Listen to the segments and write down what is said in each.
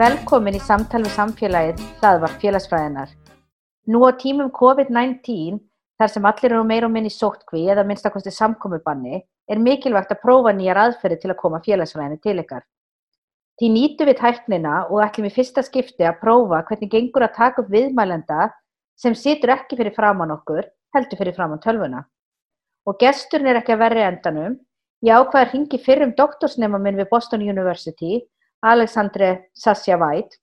Velkomin í samtal við samfélagið hlaðvarp félagsfræðinar. Nú á tímum COVID-19, þar sem allir eru meir og minni sóttkví eða minnstakosti samkomiðbanni, er mikilvægt að prófa nýjar aðferði til að koma félagsfræðinu til ykkar. Því nýtu við tæknina og ætlum í fyrsta skipti að prófa hvernig gengur að taka upp viðmælenda sem situr ekki fyrir framann okkur, heldur fyrir framann tölvuna. Og gesturinn er ekki að verri endanum. Ég ákvaði að ringi fyrrum doktorsnema minn við Boston University Alexandre Sassia White,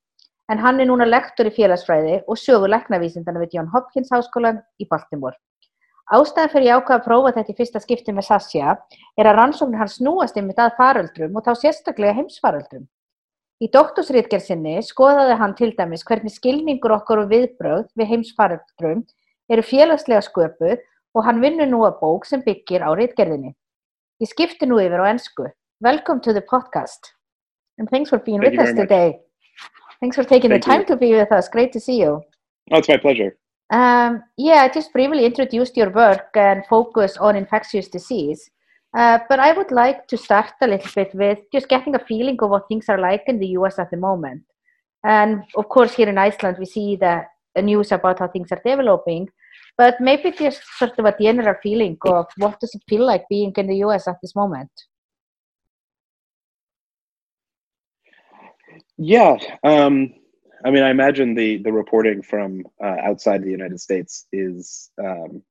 en hann er núna lektor í félagsfræði og sögur leknavísindana við John Hopkins háskólan í Baltimore. Ástæðan fyrir ég ákvaða að prófa þetta í fyrsta skipti með Sassia er að rannsóknir hann snúast yfir að faröldrum og þá sérstaklega heimsfaröldrum. Í doktorsritgerðsynni skoðaði hann til dæmis hvernig skilningur okkar og viðbröð við heimsfaröldrum eru félagslega sköpuð og hann vinnur nú að bók sem byggir á ritgerðinni. Ég skipti nú yfir á ennsku. Welcome to the podcast. And thanks for being Thank with us today. much. Thanks for taking Thank the time you. to be with us. Great to see you. Oh, it's my pleasure. Um, yeah, I just briefly introduced your work and focus on infectious disease. Uh, but I would like to start a little bit with just getting a feeling of what things are like in the US at the moment. And of course, here in Iceland, we see the the news about how things are developing. But maybe just sort of a general feeling of what does it feel like being in the US at this moment? Yeah. Um, I mean, I imagine the the reporting from uh, outside the United States is um,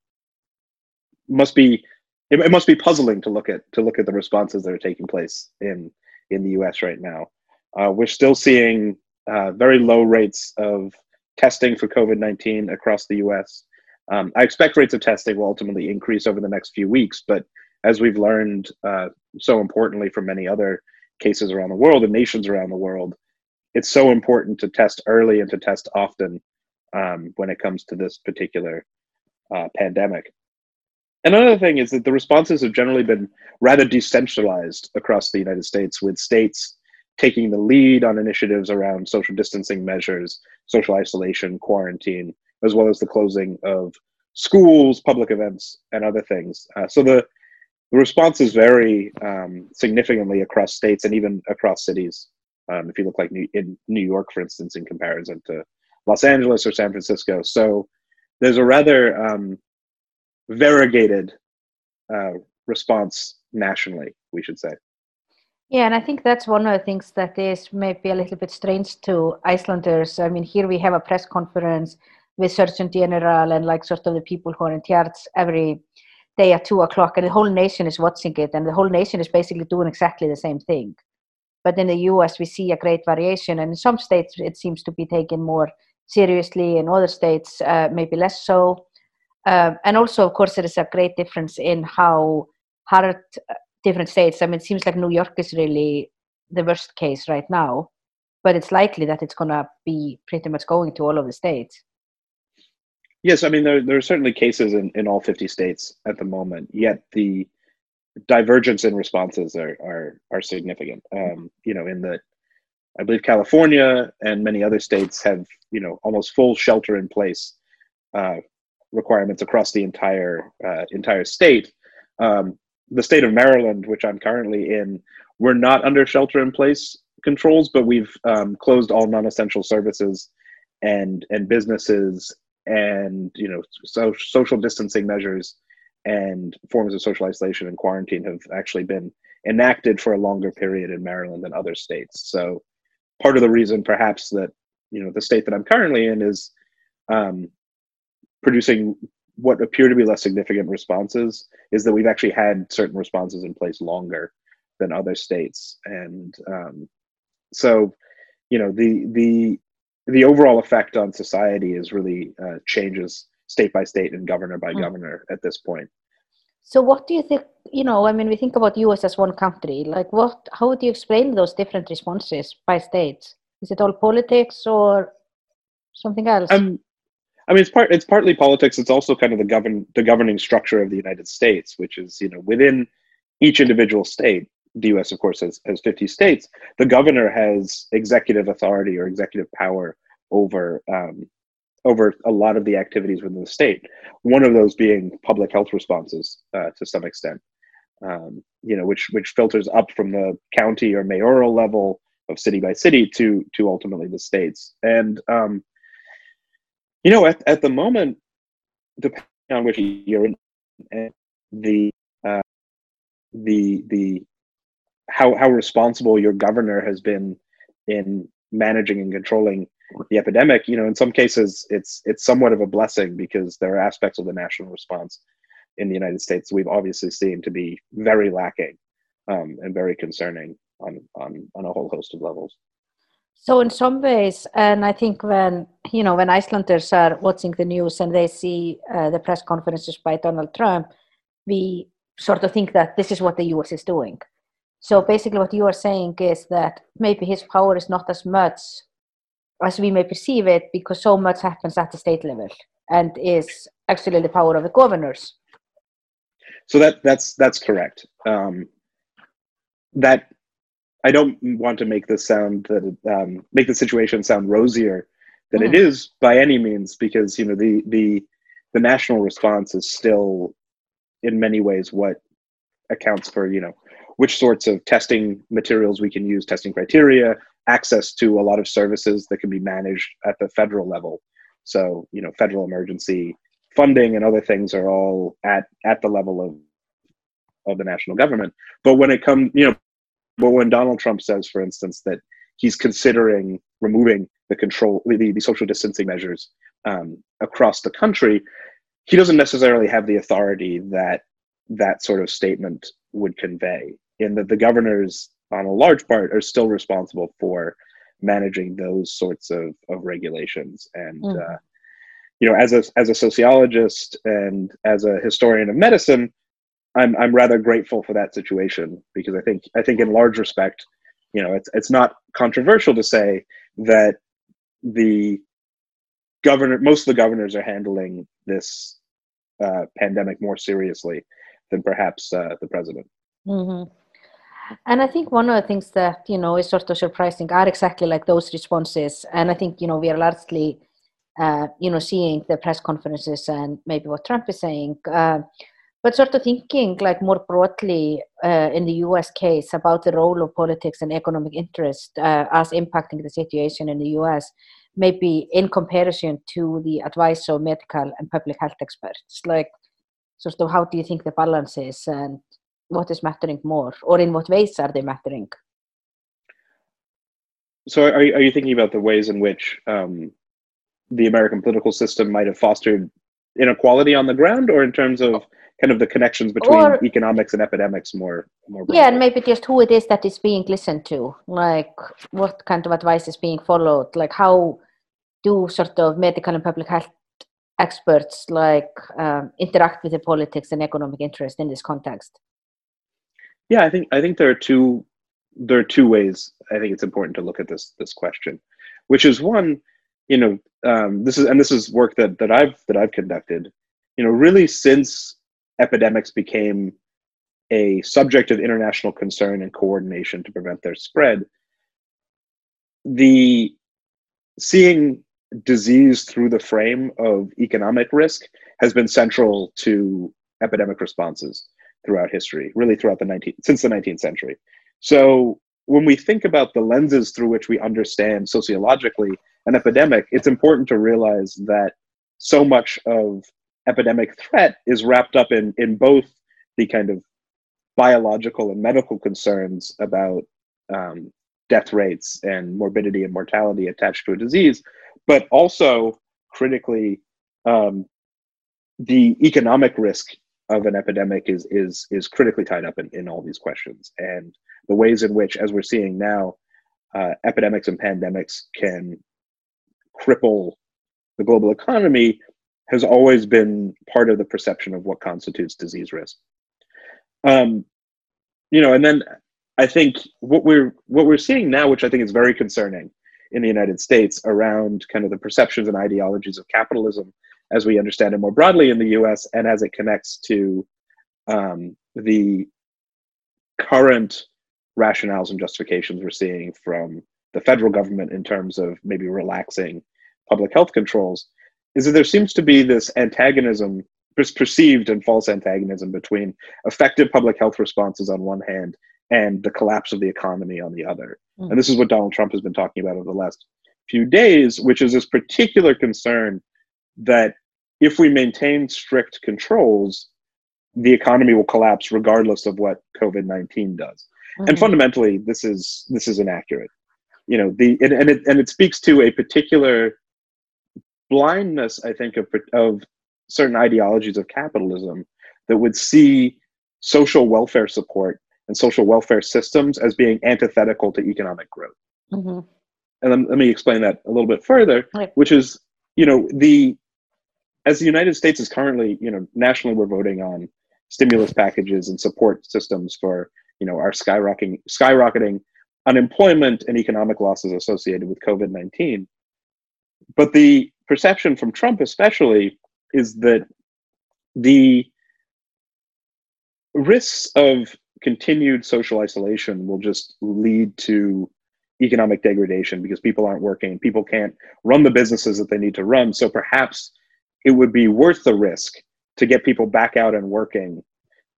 must be it, it must be puzzling to look at to look at the responses that are taking place in in the U.S. right now. Uh, we're still seeing uh, very low rates of testing for COVID nineteen across the U.S. Um, I expect rates of testing will ultimately increase over the next few weeks, but as we've learned uh, so importantly from many other cases around the world and nations around the world, it's so important to test early and to test often um, when it comes to this particular uh, pandemic. And another thing is that the responses have generally been rather decentralized across the United States, with states taking the lead on initiatives around social distancing measures, social isolation, quarantine, as well as the closing of schools, public events, and other things. Uh, so the the responses vary um, significantly across states and even across cities. Um, if you look like New, in New York, for instance, in comparison to Los Angeles or San Francisco, so there's a rather um, variegated uh, response nationally, we should say. Yeah, and I think that's one of the things that is maybe a little bit strange to Icelanders. I mean, here we have a press conference with Surgeon General and like sort of the people who are in charge every day at two o'clock, and the whole nation is watching it, and the whole nation is basically doing exactly the same thing. But in the US, we see a great variation, and in some states, it seems to be taken more seriously, in other states, uh, maybe less so. Uh, and also, of course, there is a great difference in how hard uh, different states. I mean, it seems like New York is really the worst case right now, but it's likely that it's going to be pretty much going to all of the states. Yes, I mean there there are certainly cases in, in all 50 states at the moment. Yet the divergence in responses are are are significant. Um, you know, in the I believe California and many other states have you know almost full shelter in place uh, requirements across the entire uh, entire state. Um, the state of Maryland, which I'm currently in, we're not under shelter in place controls, but we've um, closed all non-essential services and and businesses and you know so, social distancing measures and forms of social isolation and quarantine have actually been enacted for a longer period in Maryland than other states. So part of the reason perhaps that you know the state that I'm currently in is um, producing what appear to be less significant responses is that we've actually had certain responses in place longer than other states and um, so, you know, the the the overall effect on society is really uh, changes state by state and governor by mm. governor at this point. So, what do you think? You know, I mean, we think about U.S. as one country. Like, what? How would you explain those different responses by states? Is it all politics or something else? Um, I mean, it's part. It's partly politics. It's also kind of the govern the governing structure of the United States, which is you know within each individual state. The U.S. of course has has 50 states. The governor has executive authority or executive power over um, over a lot of the activities within the state. One of those being public health responses uh, to some extent. Um, you know, which which filters up from the county or mayoral level of city by city to to ultimately the states. And um, you know, at, at the moment, depending on which you're in, the uh, the the how how responsible your governor has been in managing and controlling the epidemic, you know, in some cases it's it's somewhat of a blessing because there are aspects of the national response in the United States we've obviously seen to be very lacking um, and very concerning on, on on a whole host of levels. So in some ways, and I think when you know when Icelanders are watching the news and they see uh, the press conferences by Donald Trump, we sort of think that this is what the U.S. is doing. So basically, what you are saying is that maybe his power is not as much as we may perceive it because so much happens at the state level and is actually the power of the governors. So that that's that's correct. Um, that I don't want to make this sound that um, make the situation sound rosier than mm. it is by any means, because you know the the the national response is still in many ways what accounts for you know which sorts of testing materials we can use, testing criteria, access to a lot of services that can be managed at the federal level. So you know federal emergency funding and other things are all at at the level of of the national government. But when it comes, you know, but when Donald Trump says, for instance, that he's considering removing the control, the, the social distancing measures um, across the country, he doesn't necessarily have the authority that that sort of statement would convey. In that the governors, on a large part, are still responsible for managing those sorts of, of regulations. And mm. uh, you know, as a as a sociologist and as a historian of medicine, I'm I'm rather grateful for that situation because I think I think in large respect, you know, it's it's not controversial to say that the governor most of the governors are handling this uh, pandemic more seriously than perhaps uh, the president. Mm-hmm. And I think one of the things that you know is sort of surprising are exactly like those responses. And I think you know we are largely, uh, you know, seeing the press conferences and maybe what Trump is saying. Uh, but sort of thinking like more broadly uh, in the US case about the role of politics and economic interest uh, as impacting the situation in the US, maybe in comparison to the advice of medical and public health experts, like sort of how do you think the balance is and what is mattering more, or in what ways are they mattering? So, are, are you thinking about the ways in which um, the American political system might have fostered inequality on the ground, or in terms of kind of the connections between or, economics and epidemics more more broadly. yeah and maybe just who it is that is being listened to like what kind of advice is being followed like how do sort of medical and public health experts like um, interact with the politics and economic interest in this context yeah i think i think there are two there are two ways i think it's important to look at this this question which is one you know um, this is and this is work that that i've that i've conducted you know really since epidemics became a subject of international concern and coordination to prevent their spread, the seeing disease through the frame of economic risk has been central to epidemic responses throughout history, really throughout the 19th, since the 19th century. So when we think about the lenses through which we understand sociologically an epidemic, it's important to realize that so much of epidemic threat is wrapped up in in both the kind of biological and medical concerns about um, death rates and morbidity and mortality attached to a disease, but also critically um, the economic risk of an epidemic is is is critically tied up in, in all these questions and the ways in which, as we're seeing now, uh, epidemics and pandemics can cripple the global economy has always been part of the perception of what constitutes disease risk. Um, you know, and then I think what we're what we're seeing now, which I think is very concerning in the United States, around kind of the perceptions and ideologies of capitalism as we understand it more broadly in the U.S. and as it connects to um, the current rationales and justifications we're seeing from the federal government in terms of maybe relaxing public health controls is that there seems to be this antagonism, this perceived and false antagonism between effective public health responses on one hand and the collapse of the economy on the other. Mm. And this is what Donald Trump has been talking about over the last few days, which is this particular concern that if we maintain strict controls, the economy will collapse regardless of what COVID nineteen does. Mm-hmm. And fundamentally, this is this is inaccurate. You know, the and, and it and it speaks to a particular blindness, I think, of of certain ideologies of capitalism that would see social welfare support and social welfare systems as being antithetical to economic growth. Mm-hmm. And let, let, me explain that a little bit further, right. which is, you know, the as the United States is currently, you know, nationally we're voting on stimulus packages and support systems for, you know, our skyrocketing skyrocketing unemployment and economic losses associated with COVID nineteen. But the perception from Trump, especially, is that the risks of continued social isolation will just lead to economic degradation because people aren't working, people can't run the businesses that they need to run. So perhaps it would be worth the risk to get people back out and working,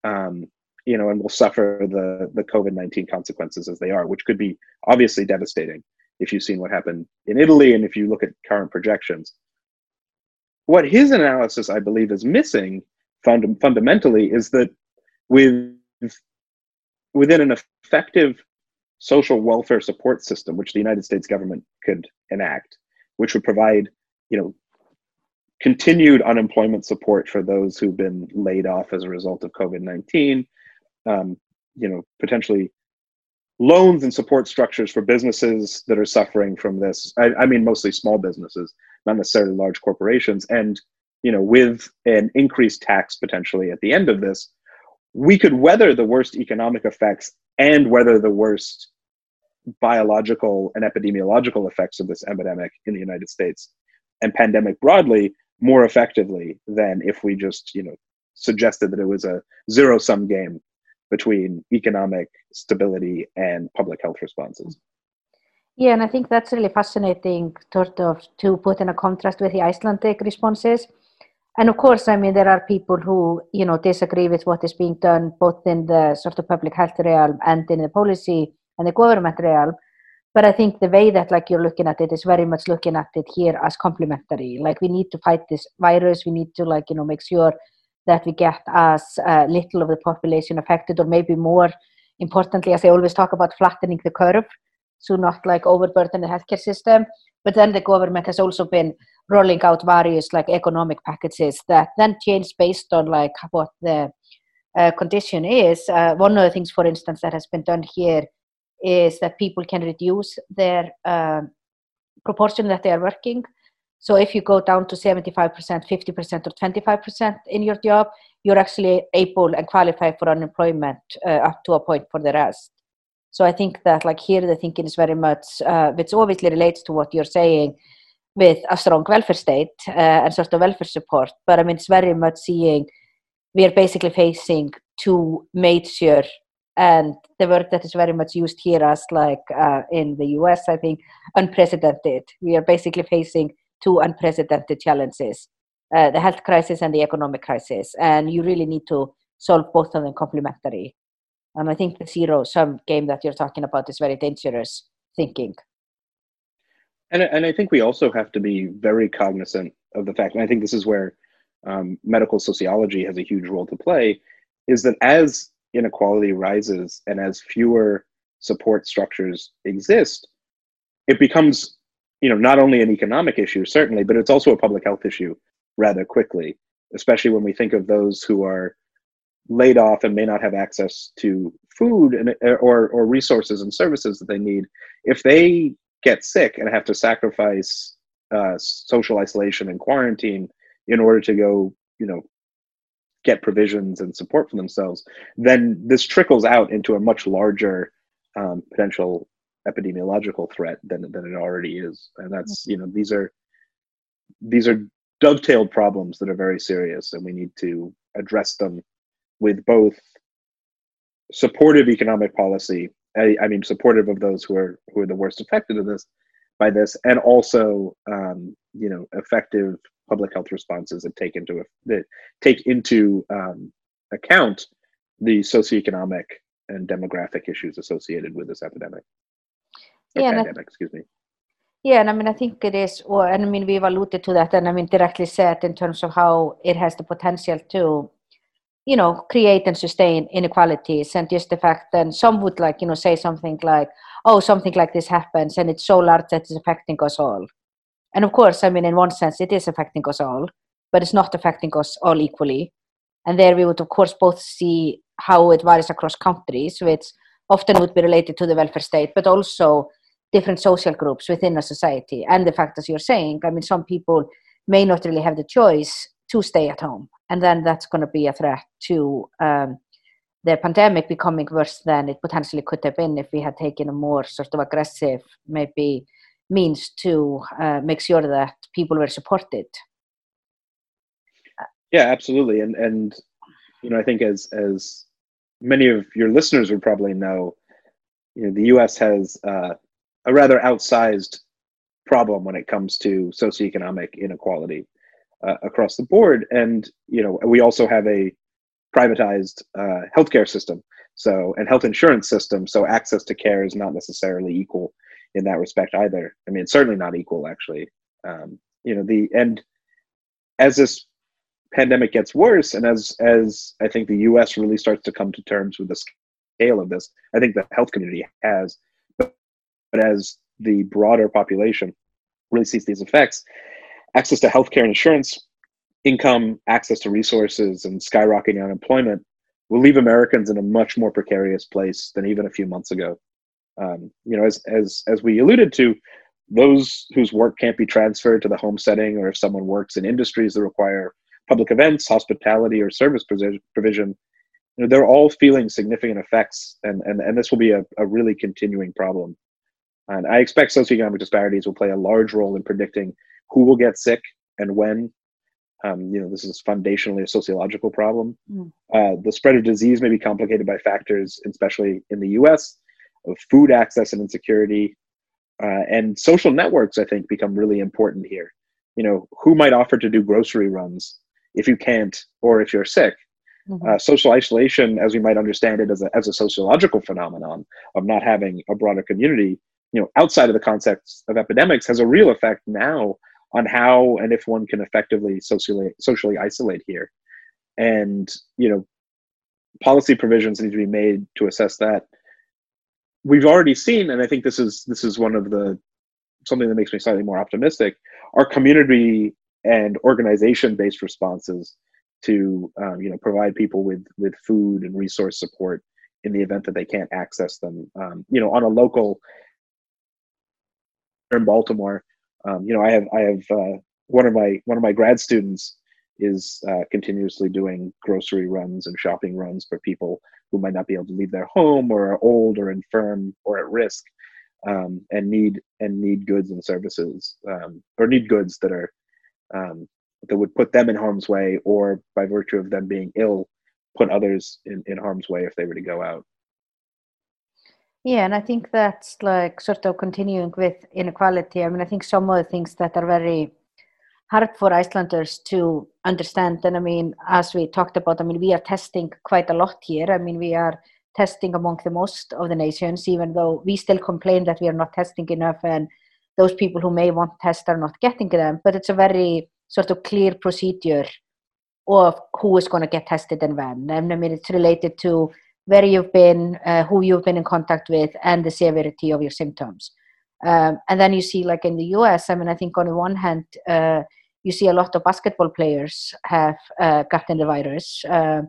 um, you know, and will suffer the the COVID nineteen consequences as they are, which could be obviously devastating if you've seen what happened in Italy and if you look at current projections. What his analysis, I believe, is missing fund- fundamentally is that with within an effective social welfare support system, which the United States government could enact, which would provide, you know, continued unemployment support for those who've been laid off as a result of COVID nineteen, um, you know, potentially loans and support structures for businesses that are suffering from this. I, I mean, mostly small businesses, not necessarily large corporations, and you know, with an increased tax potentially at the end of this, we could weather the worst economic effects and weather the worst biological and epidemiological effects of this epidemic in the United States and pandemic broadly more effectively than if we just, you know, suggested that it was a zero sum game between economic stability and public health responses. Yeah, and I think that's really fascinating, sort of, to put in a contrast with the Icelandic responses and of course, I mean, there are people who, you know, disagree with what is being done both in the sort of public health realm and in the policy and the government realm. But I think the way that like you're looking at it is very much looking at it here as complementary. Like we need to fight this virus. We need to like, you know, make sure that we get as uh, little of the population affected or maybe more importantly, as I always talk about flattening the curve. So not like overburden the healthcare system. But then the government has also been rolling out various like economic packages that then change based on like what the uh, condition is. Uh, one of the things, for instance, that has been done here is that people can reduce their uh, proportion that they are working. So if you go down to 75%, 50%, or 25% in your job, you're actually able and qualify for unemployment uh, up to a point for the rest. So I think that like here the thinking is very much, uh, which obviously relates to what you're saying, with a strong welfare state uh, and sort of welfare support. But I mean, it's very much seeing we are basically facing two major, and the word that is very much used here as like uh, in the US, I think, unprecedented. We are basically facing two unprecedented challenges uh, the health crisis and the economic crisis. And you really need to solve both of them complementary. And I think the zero sum game that you're talking about is very dangerous thinking. And, and I think we also have to be very cognizant of the fact, and I think this is where um, medical sociology has a huge role to play, is that as inequality rises and as fewer support structures exist, it becomes, you know, not only an economic issue, certainly, but it's also a public health issue rather quickly, especially when we think of those who are laid off and may not have access to food and or or resources and services that they need. If they get sick and have to sacrifice uh, social isolation and quarantine in order to go you know get provisions and support for themselves then this trickles out into a much larger um, potential epidemiological threat than than it already is. And that's you know these are these are dovetailed problems that are very serious and we need to address them with both supportive economic policy I, I, mean supportive of those who are who are the worst affected of this by this and also um, you know effective public health responses that take into that take into um, account the socioeconomic and demographic issues associated with this epidemic. Yeah pandemic, excuse me. Yeah, and I mean, I think it is, or and I mean, we've alluded to that, and I mean, directly said in terms of how it has the potential to you know create and sustain inequalities and just the fact that some would like you know say something like oh something like this happens and it's so large that it's affecting us all and of course i mean in one sense it is affecting us all but it's not affecting us all equally. And there we would of course both see how it varies across countries which often would be related to the welfare state but also different social groups within a society. And the fact as you're saying i mean some people may not really have the choice to stay at home. And then that's going to be a threat to um, the pandemic becoming worse than it potentially could have been if we had taken a more sort of aggressive maybe means to uh, make sure that people were supported yeah absolutely and and you know i think as as many of your listeners would probably know you know the us has uh, a rather outsized problem when it comes to socioeconomic inequality uh, across the board. And you know, we also have a privatized uh, healthcare system, so and health insurance system. So access to care is not necessarily equal in that respect either. I mean, certainly not equal actually. Um, you know, the and as this pandemic gets worse, and as as I think the U.S. really starts to come to terms with the scale of this, I think the health community has, but, but as the broader population really sees these effects, access to healthcare and insurance, income, access to resources, and skyrocketing unemployment will leave Americans in a much more precarious place than even a few months ago. Um, you know, as as as we alluded to, those whose work can't be transferred to the home setting, or if someone works in industries that require public events, hospitality, or service provision, you know, they're all feeling significant effects, and and and this will be a, a really continuing problem. And I expect socioeconomic disparities will play a large role in predicting who will get sick and when. Um, you know, this is foundationally a sociological problem. Mm. Uh, the spread of disease may be complicated by factors, especially in the U.S., of food access and insecurity, uh, and social networks. I think become really important here. You know, who might offer to do grocery runs if you can't, or if you're sick. Mm-hmm. Uh, social isolation, as we might understand it as a, as a sociological phenomenon of not having a broader community, you know, outside of the context of epidemics, has a real effect now on how and if one can effectively socially socially isolate here and you know policy provisions need to be made to assess that we've already seen and i think this is this is one of the something that makes me slightly more optimistic our community and organization based responses to um, you know provide people with with food and resource support in the event that they can't access them. Um, you know on a local in baltimore um, you know, I have I have uh, one of my one of my grad students is uh, continuously doing grocery runs and shopping runs for people who might not be able to leave their home or are old or infirm or at risk um, and need and need goods and services um, or need goods that are um, that would put them in harm's way or by virtue of them being ill put others in, in harm's way if they were to go out yeah, and I think that's like sort of continuing with inequality. I mean, I think some of the things that are very hard for Icelanders to understand, and I mean, as we talked about, I mean, we are testing quite a lot here. I mean, we are testing among the most of the nations, even though we still complain that we are not testing enough, and those people who may want to test are not getting them. But it's a very sort of clear procedure of who is going to get tested and when. And I mean, it's related to where you've been, uh, who you've been in contact with, and the severity of your symptoms. Um, and then you see, like in the US, I mean, I think on the one hand, uh, you see a lot of basketball players have uh, gotten the virus. Uh,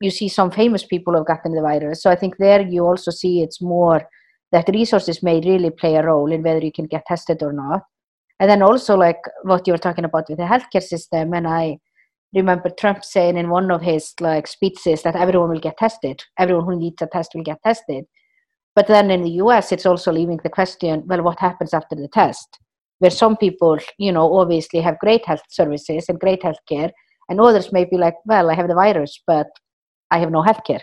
you see some famous people have gotten the virus. So I think there you also see it's more that resources may really play a role in whether you can get tested or not. And then also like what you were talking about with the healthcare system, and I remember Trump saying in one of his like speeches that everyone will get tested, everyone who needs a test will get tested. But then in the US, it's also leaving the question, well, what happens after the test? Where some people, you know, obviously have great health services and great health care, and others may be like, well, I have the virus, but I have no health care.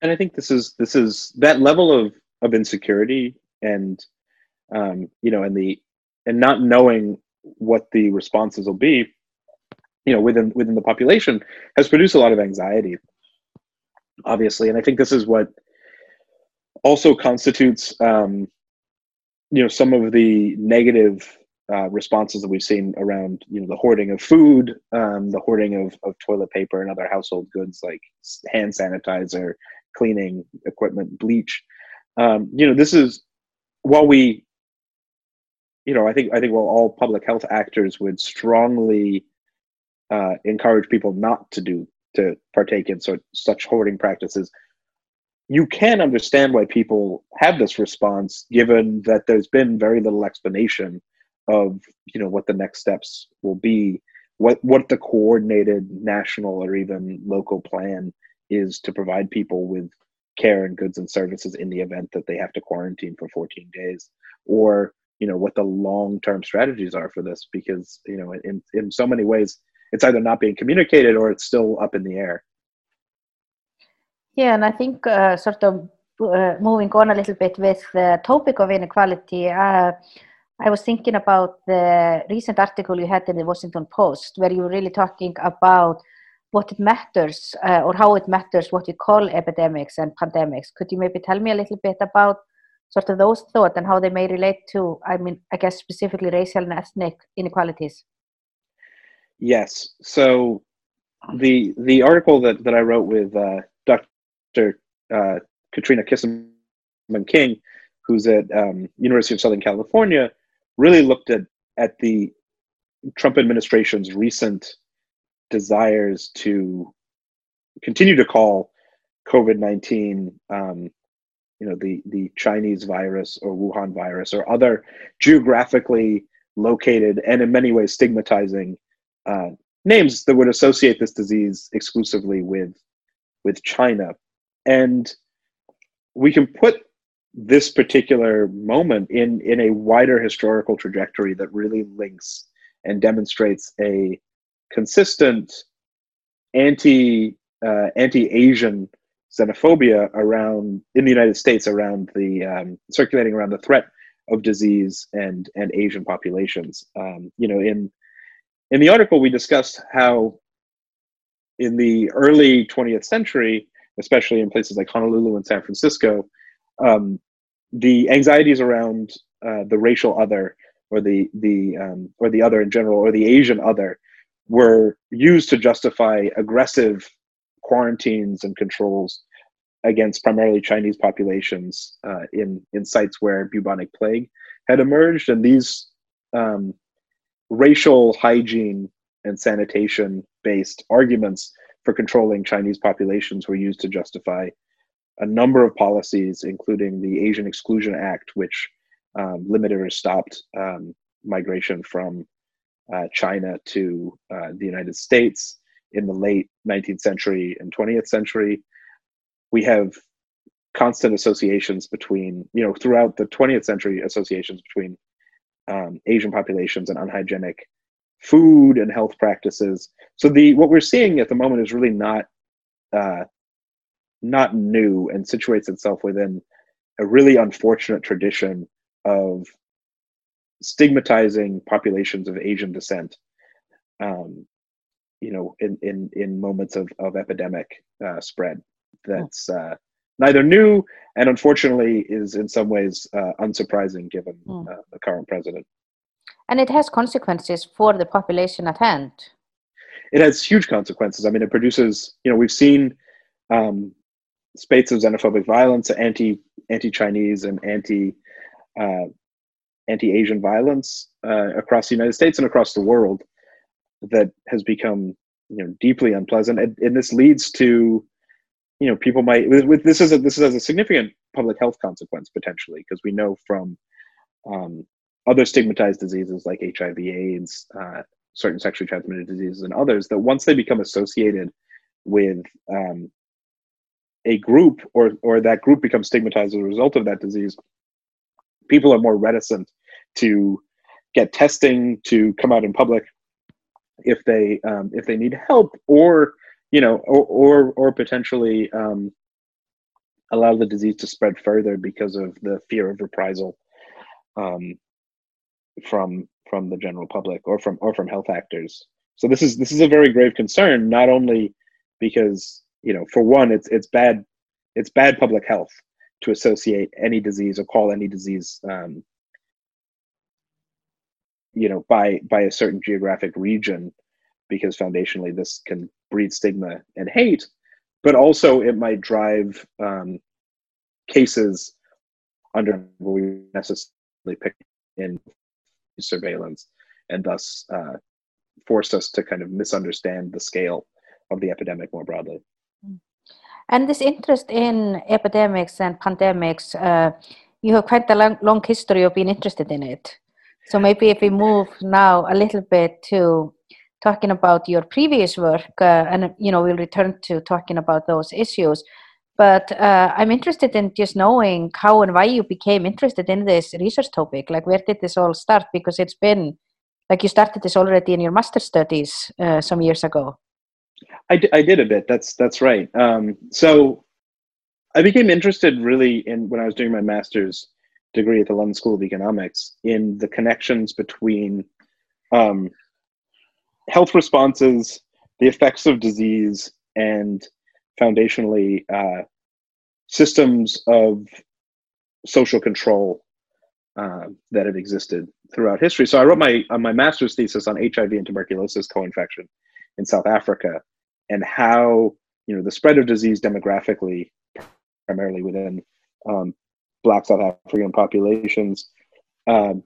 And I think this is this is that level of of insecurity and um, you know, and the and not knowing what the responses will be, you know, within within the population has produced a lot of anxiety, obviously. And I think this is what also constitutes, um, you know, some of the negative uh, responses that we've seen around, you know, the hoarding of food, um, the hoarding of, of toilet paper and other household goods like hand sanitizer, cleaning equipment, bleach. Um, you know, this is while we you know, I think I think well, all public health actors would strongly uh, encourage people not to do to partake in such such hoarding practices. You can understand why people have this response, given that there's been very little explanation of you know what the next steps will be, what what the coordinated national or even local plan is to provide people with care and goods and services in the event that they have to quarantine for 14 days, or you know what the long term strategies are for this because you know in in so many ways it's either not being communicated or it's still up in the air yeah and i think uh, sort of uh, moving on a little bit with the topic of inequality uh, i was thinking about the recent article you had in the washington post where you were really talking about what it matters uh, or how it matters what we call epidemics and pandemics could you maybe tell me a little bit about sort of those thoughts and how they may relate to, I mean, I guess specifically racial and ethnic inequalities. Yes. So the the article that, that I wrote with uh, Dr. Uh, Katrina Quisumbing King, who's at um, University of Southern California, really looked at at the Trump administration's recent desires to continue to call COVID nineteen um, you know the the Chinese virus or Wuhan virus or other geographically located and in many ways stigmatizing uh, names that would associate this disease exclusively with with China, and we can put this particular moment in in a wider historical trajectory that really links and demonstrates a consistent anti uh, anti Asian xenophobia around in the United States around the um, circulating around the threat of disease and and Asian populations. Um, you know, in in the article we discussed how in the early 20th century, especially in places like Honolulu and San Francisco, um, the anxieties around uh, the racial other or the the um, or the other in general or the Asian other were used to justify aggressive quarantines and controls against primarily Chinese populations uh, in in sites where bubonic plague had emerged, and these um, racial hygiene and sanitation based arguments for controlling Chinese populations were used to justify a number of policies, including the Asian Exclusion Act, which um, limited or stopped um, migration from uh, China to uh, the United States in the late 19th century and 20th century. We have constant associations between, you know, throughout the 20th century, associations between um, Asian populations and unhygienic food and health practices. So the what we're seeing at the moment is really not uh, not new and situates itself within a really unfortunate tradition of stigmatizing populations of Asian descent um, you know in in in moments of of epidemic uh, spread that's uh, neither new and unfortunately is in some ways uh, unsurprising given mm. the current president. And it has consequences for the population at hand. It has huge consequences. I mean it produces you know we've seen um, spates of xenophobic violence anti anti-chinese and anti uh, anti-asian violence uh, across the united states and across the world that has become you know deeply unpleasant, and, and this leads to you know people might with, this is a this is a significant public health consequence potentially because we know from um, other stigmatized diseases like HIV, AIDS, uh, certain sexually transmitted diseases, and others that once they become associated with um, a group or or that group becomes stigmatized as a result of that disease, people are more reticent to get testing to come out in public if they um, if they need help or you know or or, or potentially um, allow the disease to spread further because of the fear of reprisal um, from from the general public or from or from health actors. So this is this is a very grave concern, not only because you know for one it's it's bad it's bad public health to associate any disease or call any disease um, you know by by a certain geographic region because foundationally this can breed stigma and hate but also it might drive um, cases under where we necessarily pick in surveillance and thus uh, force us to kind of misunderstand the scale of the epidemic more broadly. And this interest in epidemics and pandemics, uh, you have quite a long, long history of being interested in it. So maybe if we move now a little bit to talking about your previous work, uh, and you know we'll return to talking about those issues. But uh, I'm interested in just knowing how and why you became interested in this research topic. Like, where did this all start? Because it's been like you started this already in your master's studies uh, some years ago. I, d- I did a bit. That's that's right. Um, so I became interested really in when I was doing my master's degree at the London School of Economics in the connections between um, health responses, the effects of disease, and foundationally uh, systems of social control uh, that have existed throughout history. So I wrote my uh, my master's thesis on HIV and tuberculosis co-infection in South Africa, and how you know the spread of disease demographically, primarily within um, Black South African populations, um,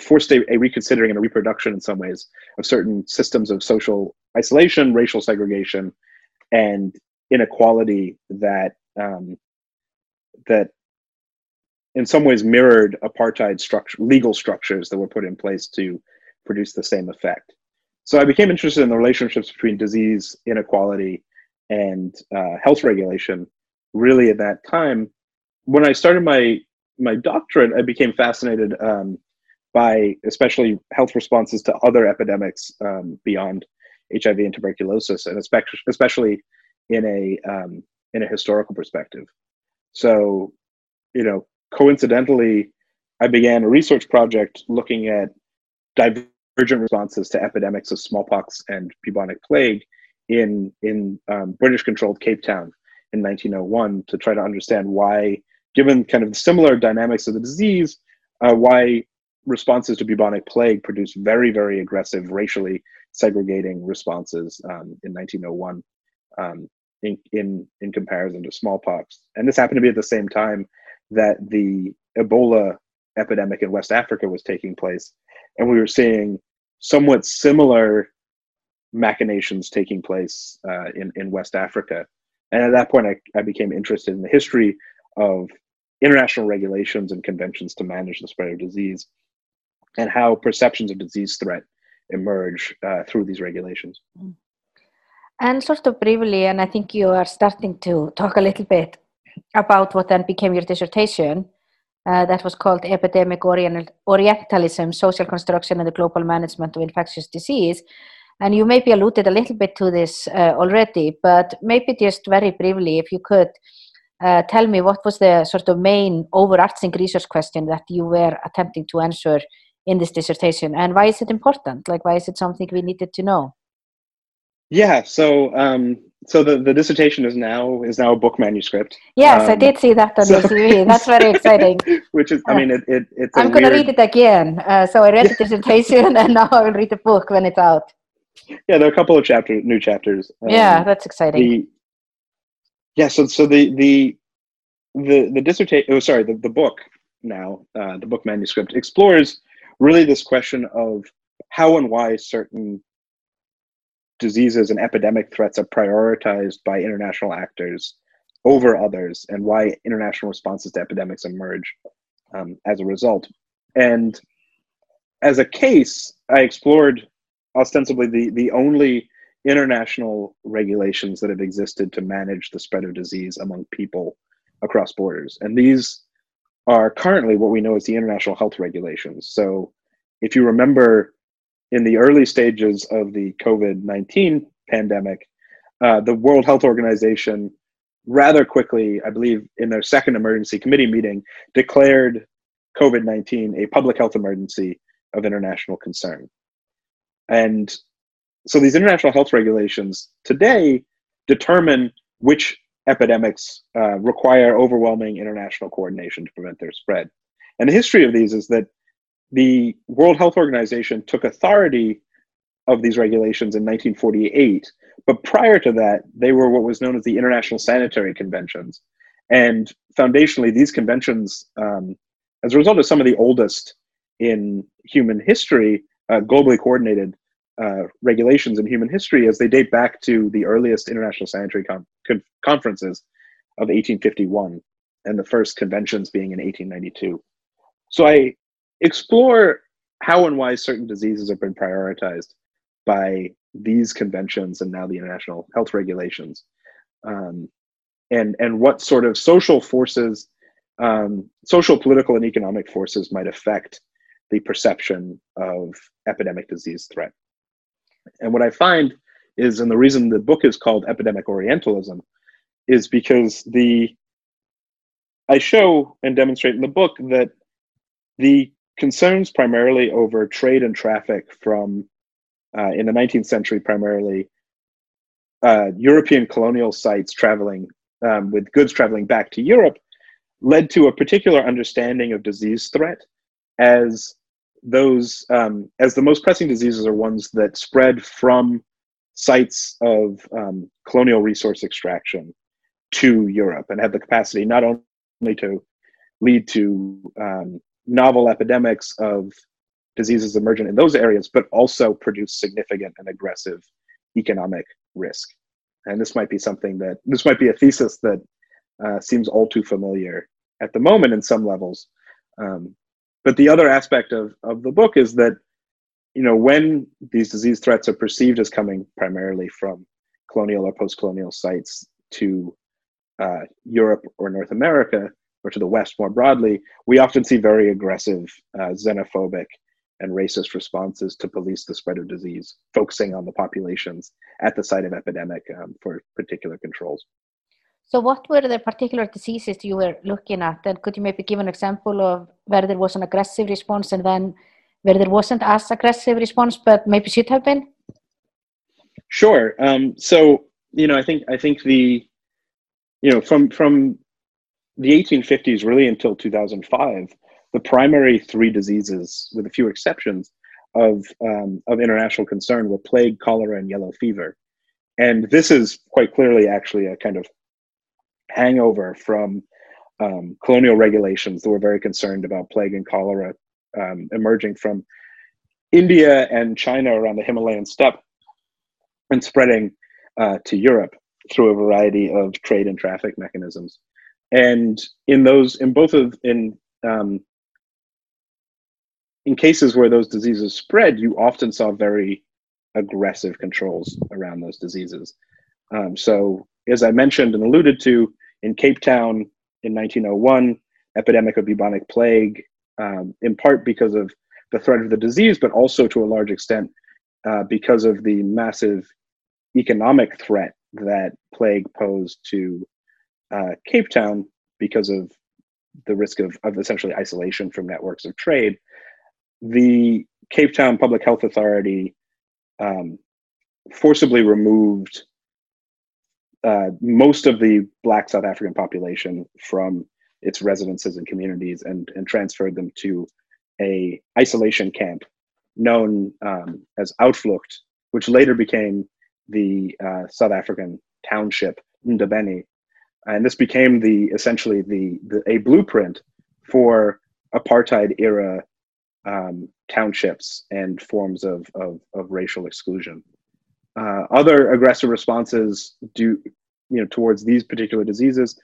forced a, a, reconsidering and a reproduction in some ways of certain systems of social isolation, racial segregation, and inequality that um, that in some ways mirrored apartheid structure legal structures that were put in place to produce the same effect. So i became interested in the relationships between disease inequality and uh, health regulation really at that time. When i started my my doctorate i became fascinated um, by especially health responses to other epidemics um, beyond hiv and tuberculosis and especially in a um, in a historical perspective. So, you know, coincidentally, I began a research project looking at divergent responses to epidemics of smallpox and bubonic plague in in um, British-controlled Cape Town in 1901 to try to understand why, given kind of the similar dynamics of the disease, uh, why responses to bubonic plague produced very very aggressive racially segregating responses um, in 1901 um, in, in in comparison to smallpox. And this happened to be at the same time that the Ebola epidemic in West Africa was taking place, and we were seeing somewhat similar machinations taking place uh, in in West Africa. And at that point, I, I became interested in the history of international regulations and conventions to manage the spread of disease, and how perceptions of disease threat emerge uh, through these regulations. And sort of briefly, and I think you are starting to talk a little bit about what then became your dissertation. Uh, that was called Epidemic Orientalism, Social Construction and the Global Management of Infectious Disease. And you maybe alluded a little bit to this uh, already, but maybe just very briefly, if you could uh, tell me what was the sort of main overarching research question that you were attempting to answer in this dissertation, and why is it important? Like, why is it something we needed to know? Yeah, so um, so the, the dissertation is now is now a book manuscript. Yes, um, I did see that on so, your CV. That's very exciting. Which is, I mean, it, it it's. I'm going to read it again. Uh, so I read the dissertation, and now I will read the book when it's out. Yeah, there are a couple of chapter new chapters. Um, yeah, that's exciting. The, yeah, so so the the the the dissertation. Oh, sorry, the the book now, uh, the book manuscript explores really this question of how and why certain diseases and epidemic threats are prioritized by international actors over others and why international responses to epidemics emerge um, as a result. And as a case, I explored ostensibly the, the only international regulations that have existed to manage the spread of disease among people across borders. And these are currently what we know as the international health regulations. So if you remember in the early stages of the COVID 19 pandemic, uh, the World Health Organization rather quickly, I believe in their second emergency committee meeting, declared COVID 19 a public health emergency of international concern. And so these international health regulations today determine which epidemics uh, require overwhelming international coordination to prevent their spread. And the history of these is that the World Health Organization took authority of these regulations in 1948, but prior to that, they were what was known as the International Sanitary Conventions. And foundationally, these conventions, um, as a result of some of the oldest in human history, uh, globally coordinated uh, regulations in human history, as they date back to the earliest international sanitary con- con- conferences of 1851, and the first conventions being in 1892. So I explore how and why certain diseases have been prioritized by these conventions and now the international health regulations um, and and what sort of social forces um, social political and economic forces might affect the perception of epidemic disease threat and what i find is and the reason the book is called epidemic orientalism is because the i show and demonstrate in the book that the concerns primarily over trade and traffic from uh, in the 19th century primarily uh, European colonial sites traveling um, with goods traveling back to Europe led to a particular understanding of disease threat as those um, as the most pressing diseases are ones that spread from sites of um, colonial resource extraction to Europe and have the capacity not only to lead to um, novel epidemics of diseases emergent in those areas, but also produce significant and aggressive economic risk. And this might be something that this might be a thesis that uh, seems all too familiar at the moment in some levels. Um, but the other aspect of, of the book is that, you know, when these disease threats are perceived as coming primarily from colonial or post-colonial sites to uh, Europe or North America, or to the West more broadly, we often see very aggressive, uh, xenophobic, and racist responses to police the spread of disease, focusing on the populations at the site of epidemic um, for particular controls. So, what were the particular diseases you were looking at? And could you maybe give an example of where there was an aggressive response and then where there wasn't as aggressive response, but maybe should have been? Sure. Um, so, you know, I think I think the, you know, from from the 1850s really until 2005, the primary three diseases, with a few exceptions, of, um, of international concern were plague, cholera, and yellow fever. And this is quite clearly actually a kind of hangover from um, colonial regulations that were very concerned about plague and cholera um, emerging from India and China around the Himalayan steppe and spreading uh, to Europe through a variety of trade and traffic mechanisms. And in those in both of in um, in cases where those diseases spread you often saw very aggressive controls around those diseases. Um, so as i mentioned and alluded to in cape town in 1901 epidemic of bubonic plague um, in part because of the threat of the disease but also to a large extent uh, because of the massive economic threat that plague posed to uh, Cape Town because of the risk of, of essentially isolation from networks of trade. The Cape Town Public Health Authority um, forcibly removed uh, most of the Black South African population from its residences and communities and, and transferred them to a isolation camp known um, as Uitvlugt, which later became the uh, South African township Ndabeni, and this became the essentially the, the a blueprint for apartheid era um, townships and forms of, of, of racial exclusion. Uh, other aggressive responses do you know towards these particular diseases.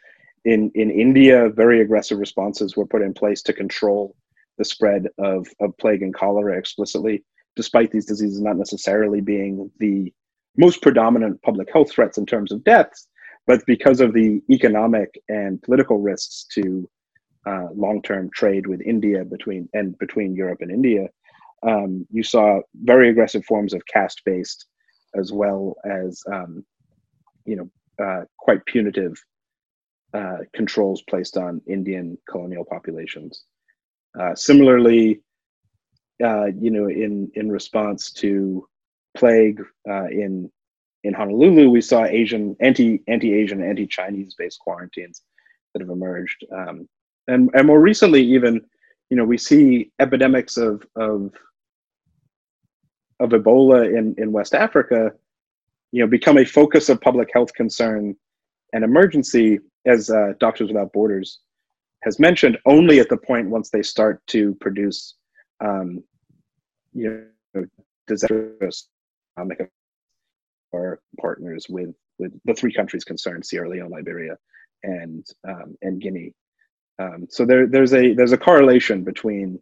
In in India, very aggressive responses were put in place to control the spread of, of plague and cholera explicitly, despite these diseases not necessarily being the most predominant public health threats in terms of deaths, but because of the economic and political risks to uh, long-term trade with India between and between Europe and India, um, you saw very aggressive forms of caste-based, as well as um, you know uh, quite punitive uh, controls placed on Indian colonial populations. Uh, similarly, uh, you know, in in response to plague uh, in in Honolulu, we saw Asian anti anti Asian anti Chinese based quarantines that have emerged, um, and and more recently, even you know, we see epidemics of of of Ebola in in West Africa, you know, become a focus of public health concern and emergency, as uh, Doctors Without Borders has mentioned, only at the point once they start to produce, um, you know, disastrous economic our partners with with the three countries concerned: Sierra Leone, Liberia, and um, and Guinea. Um, so there there's a there's a correlation between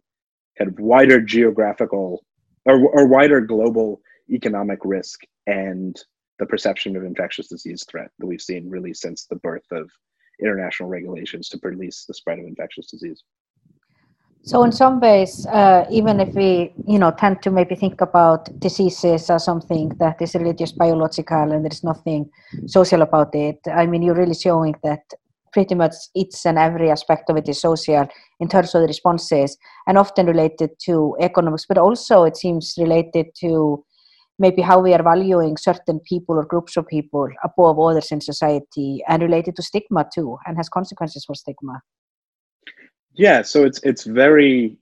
kind of wider geographical or, or wider global economic risk and the perception of infectious disease threat that we've seen really since the birth of international regulations to police the spread of infectious disease. So in some ways, uh, even if we, you know, tend to maybe think about diseases as something that is really just biological and there is nothing social about it, I mean, you're really showing that pretty much each and every aspect of it is social in terms of the responses and often related to economics, but also it seems related to maybe how we are valuing certain people or groups of people above others in society and related to stigma too and has consequences for stigma. Yeah so it's it's very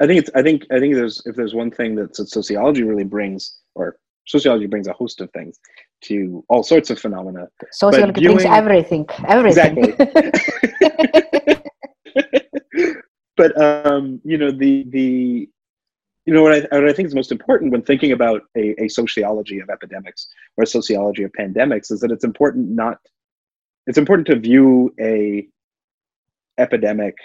i think it's i think i think there's if there's one thing that sociology really brings or sociology brings a host of things to all sorts of phenomena. Sociology viewing, brings everything everything. Exactly. But um you know the the you know what I, what I think is most important when thinking about a, a sociology of epidemics or a sociology of pandemics is that it's important not it's important to view a epidemic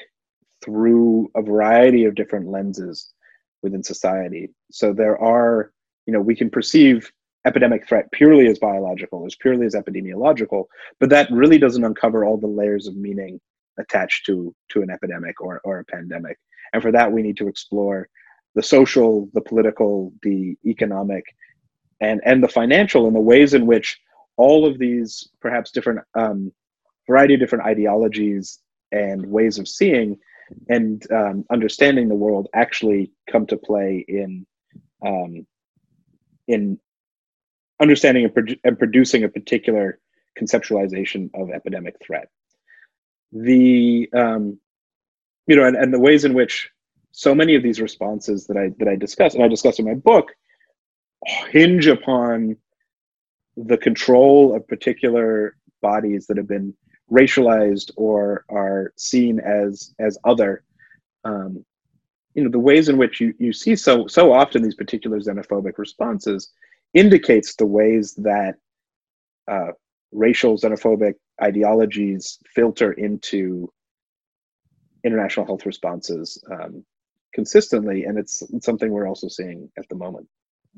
through a variety of different lenses within society. So there are, you know, we can perceive epidemic threat purely as biological, as purely as epidemiological, but that really doesn't uncover all the layers of meaning attached to to an epidemic or, or a pandemic. And for that, we need to explore the social, the political, the economic, and and the financial, and the ways in which all of these perhaps different um, variety of different ideologies and ways of seeing and um, understanding the world actually come to play in um, in understanding and, pro- and, producing a particular conceptualization of epidemic threat. The um, you know, and, and the ways in which so many of these responses that I that I discuss and I discuss in my book hinge upon the control of particular bodies that have been racialized or are seen as as other um, you know the ways in which you, you see so so often these particular xenophobic responses indicates the ways that uh, racial xenophobic ideologies filter into international health responses um, consistently and it's, it's, something we're also seeing at the moment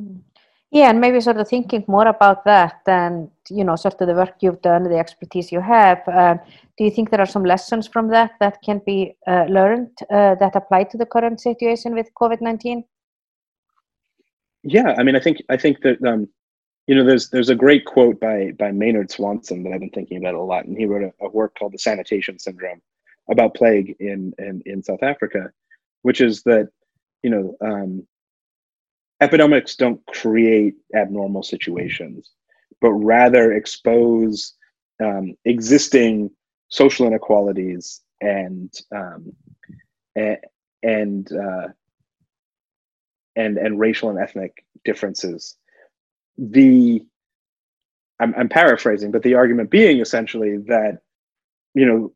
mm. Yeah, and maybe sort of thinking more about that and, you know, sort of the work you've done, the expertise you have. Um, do you think there are some lessons from that that can be uh, learned uh, that apply to the current situation with COVID nineteen? Yeah, I mean, I think I think that um, you know, there's there's a great quote by by Maynard Swanson that I've been thinking about a lot, and he wrote a, a work called the Sanitation Syndrome about plague in in, in South Africa, which is that you know um, epidemics don't create abnormal situations, but rather expose um, existing social inequalities and um, and uh, and and racial and ethnic differences. The I'm, I'm paraphrasing, but the argument being essentially that you know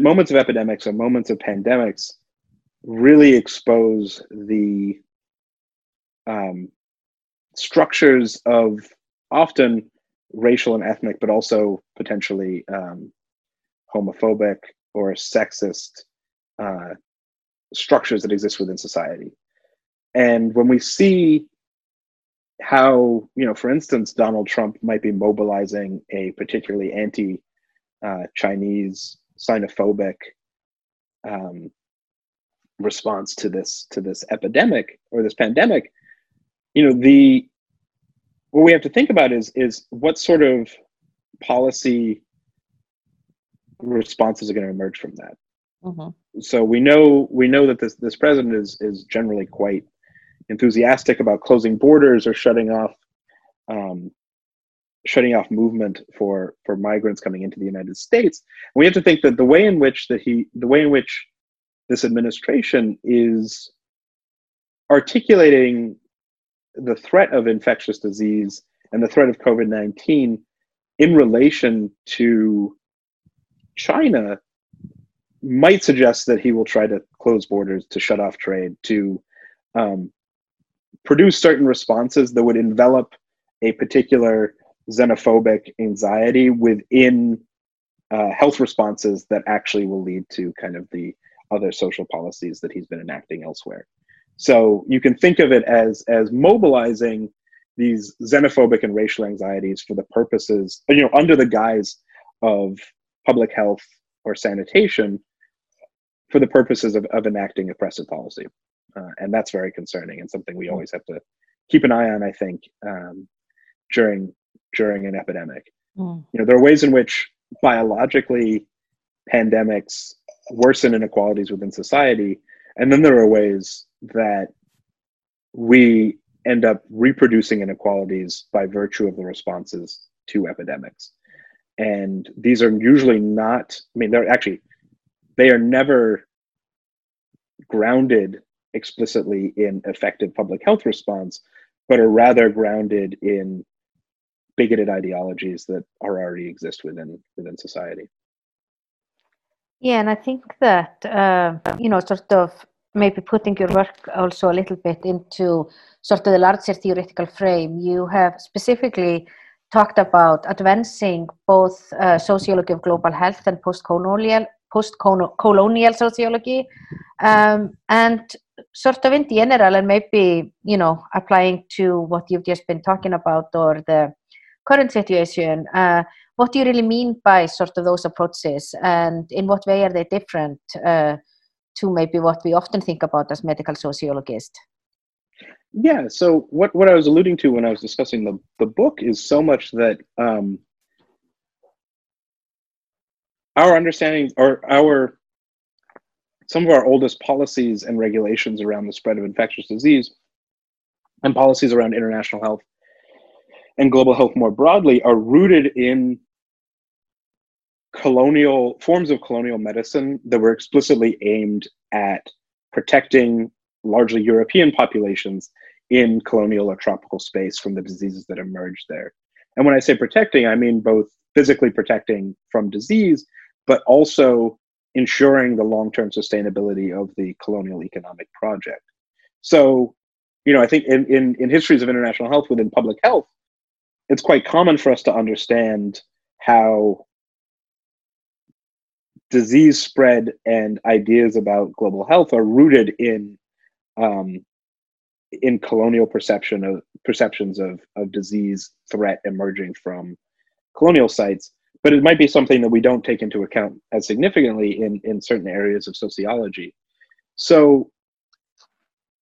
moments of epidemics or moments of pandemics really expose the um, structures of often racial and ethnic, but also potentially um, homophobic or sexist uh, structures that exist within society. And when we see how, you know, for instance, Donald Trump might be mobilizing a particularly anti uh, Chinese, xenophobic um, response to this to this epidemic or this pandemic, you know, the what we have to think about is is what sort of policy responses are going to emerge from that. Mm-hmm. So we know we know that this this president is is generally quite enthusiastic about closing borders or shutting off um, shutting off movement for for migrants coming into the United States. We have to think that the way in which that he the way in which this administration is articulating the threat of infectious disease and the threat of COVID 19 in relation to China might suggest that he will try to close borders, to shut off trade, to um, produce certain responses that would envelop a particular xenophobic anxiety within uh, health responses that actually will lead to kind of the other social policies that he's been enacting elsewhere. So you can think of it as as mobilizing these xenophobic and racial anxieties for the purposes, you know, under the guise of public health or sanitation for the purposes of, of enacting oppressive policy. Uh, and that's very concerning and something we hmm. always have to keep an eye on, I think, um, during during an epidemic. Mm. You know, there are ways in which biologically pandemics worsen inequalities within society, and then there are ways that we end up reproducing inequalities by virtue of the responses to epidemics. And these are usually not, I mean, they're actually, they are never grounded explicitly in effective public health response, but are rather grounded in bigoted ideologies that are already exist within within society. Yeah, and I think that uh, you know, sort of maybe putting your work also a little bit into sort of the larger theoretical frame. You have specifically talked about advancing both uh, sociology of global health and post-colonial post-colonial sociology, um, and sort of in general, and maybe you know applying to what you've just been talking about or the current situation. Uh, what do you really mean by sort of those approaches, and in what way are they different uh, to maybe what we often think about as medical sociologists? Yeah. So what what I was alluding to when I was discussing the the book is so much that um, our understanding or our some of our oldest policies and regulations around the spread of infectious disease and policies around international health and global health more broadly are rooted in colonial forms of colonial medicine that were explicitly aimed at protecting largely European populations in colonial or tropical space from the diseases that emerged there. And when I say protecting, I mean both physically protecting from disease, but also ensuring the long-term sustainability of the colonial economic project. So, you know, I think in, in, in histories of international health within public health, it's quite common for us to understand how disease spread and ideas about global health are rooted in um, in colonial perception of perceptions of, of disease threat emerging from colonial sites but it might be something that we don't take into account as significantly in in certain areas of sociology. So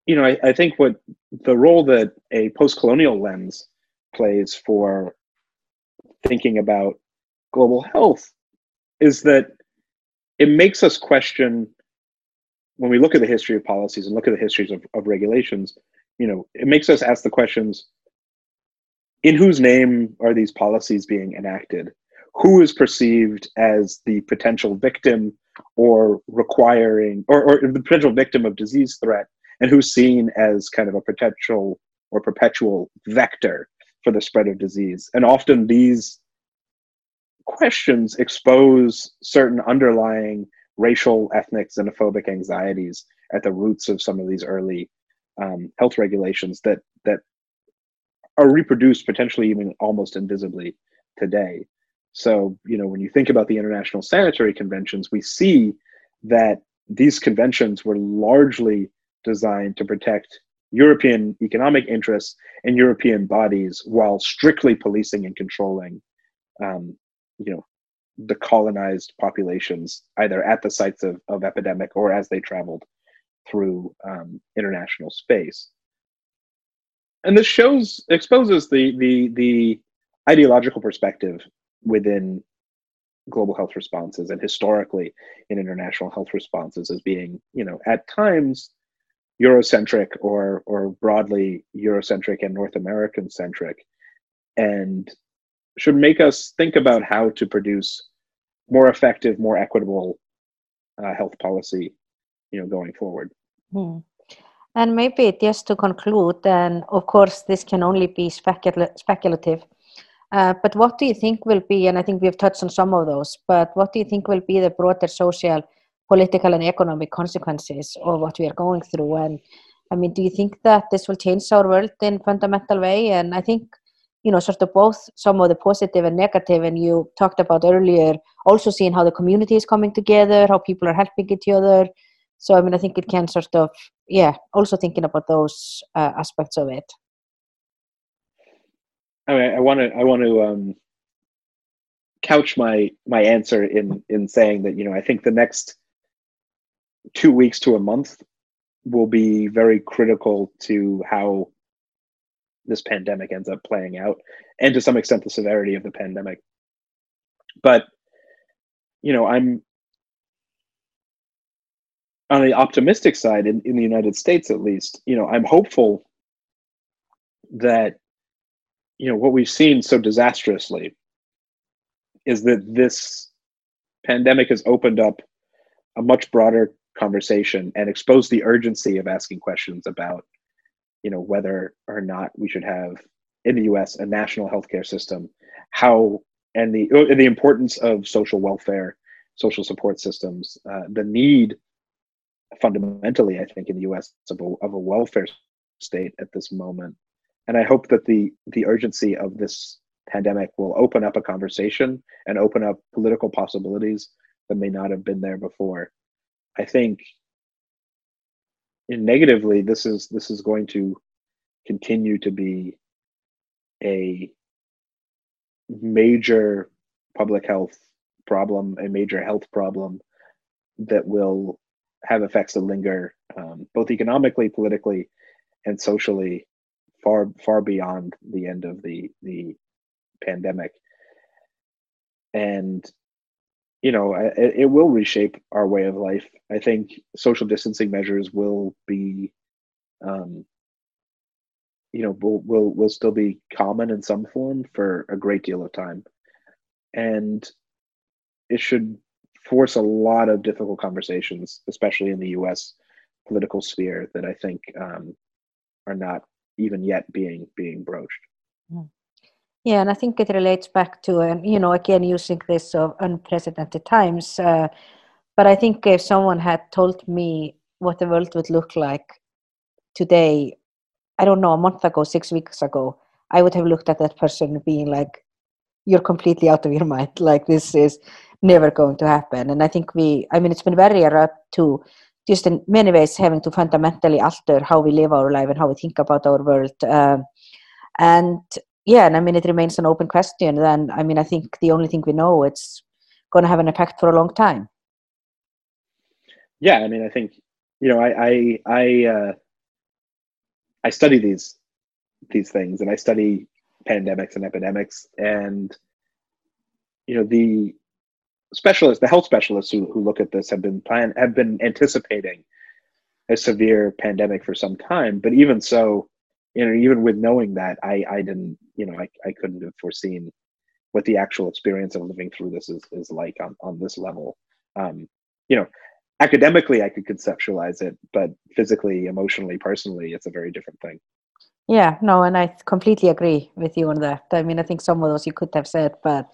you know i, I think what the role that a post-colonial lens plays for thinking about global health is that it makes us question when we look at the history of policies and look at the histories of, of regulations you know it makes us ask the questions in whose name are these policies being enacted who is perceived as the potential victim or requiring or, or the potential victim of disease threat and who's seen as kind of a potential or perpetual vector for the spread of disease and often these questions expose certain underlying racial, ethnic, xenophobic anxieties at the roots of some of these early um, health regulations that that are reproduced potentially even almost invisibly today. So, you know, when you think about the international sanitary conventions, we see that these conventions were largely designed to protect European economic interests and European bodies while strictly policing and controlling, um, you know, the colonized populations either at the sites of, of epidemic or as they traveled through um, international space. And this shows exposes the the the ideological perspective within global health responses and historically in international health responses as being, you know, at times Eurocentric or or broadly Eurocentric and North American centric, and should make us think about how to produce more effective, more equitable uh, health policy, you know, going forward. Hmm. And maybe just to conclude, and of course this can only be specul- speculative, uh, but what do you think will be, and I think we've touched on some of those, but what do you think will be the broader social, political, and economic consequences of what we are going through? And I mean, do you think that this will change our world in fundamental way? And I think, you know, sort of both some of the positive and negative, and you talked about earlier, also seeing how the community is coming together, how people are helping each other. So, I mean, I think it can sort of, yeah, also thinking about those uh, aspects of it. I mean, I want to I want to um, couch my my answer in in saying that you know I think the next two weeks to a month will be very critical to how this pandemic ends up playing out, and to some extent the severity of the pandemic. But you know, I'm on the optimistic side in, in the United States at least, you know, I'm hopeful that you know what we've seen so disastrously is that this pandemic has opened up a much broader conversation and exposed the urgency of asking questions about you know whether or not we should have in the US a national healthcare system how and the uh, the importance of social welfare social support systems uh, the need fundamentally i think in the US of a, of a welfare state at this moment and I hope that the the urgency of this pandemic will open up a conversation and open up political possibilities that may not have been there before. I think in negatively this is this is going to continue to be a major public health problem, a major health problem that will have effects that linger um, both economically, politically, and socially far far beyond the end of the the pandemic. And you know it, it, will reshape our way of life. I think social distancing measures will be um you know will will will still be common in some form for a great deal of time. And it should force a lot of difficult conversations especially in the us political sphere that i think um, are not even yet being being broached. Hmm. Yeah, and I think it relates back to, and you know, again using this of unprecedented times. Uh, but I think if someone had told me what the world would look like today, I don't know, a month ago, six weeks ago, I would have looked at that person being like, "You're completely out of your mind. Like this is never going to happen." And I think we, I mean, it's been very apt to just in many ways having to fundamentally alter how we live our life and how we think about our world. Um, and yeah, and I mean, it remains an open question. Then, I mean, I think the only thing we know it's going to have an effect for a long time. Yeah, I mean, I think you know, I I I, uh, I study these these things, and I study pandemics and epidemics, and you know, the specialists, the health specialists who, who look at this have been plan have been anticipating a severe pandemic for some time. But even so, you know, even with knowing that, I, I didn't, you know, I, I couldn't have foreseen what the actual experience of living through this is, is like on, on this level. Um, you know, academically, I could conceptualize it, but physically, emotionally, personally, it's a very different thing. Yeah, no, and I completely agree with you on that. I mean, I think some of those you could have said, but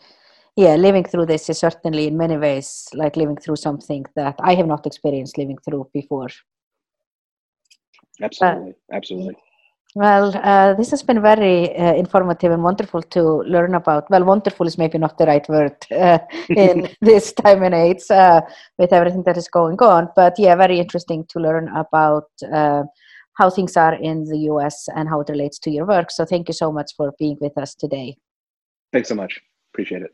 yeah, living through this is certainly in many ways like living through something that I have not experienced living through before. Absolutely, absolutely. Well, uh, this has been very uh, informative and wonderful to learn about. Well, wonderful is maybe not the right word uh, in this time and age uh, with everything that is going on. But yeah, very interesting to learn about uh, how things are in the US and how it relates to your work. So thank you so much for being with us today. Thanks so much. Appreciate it.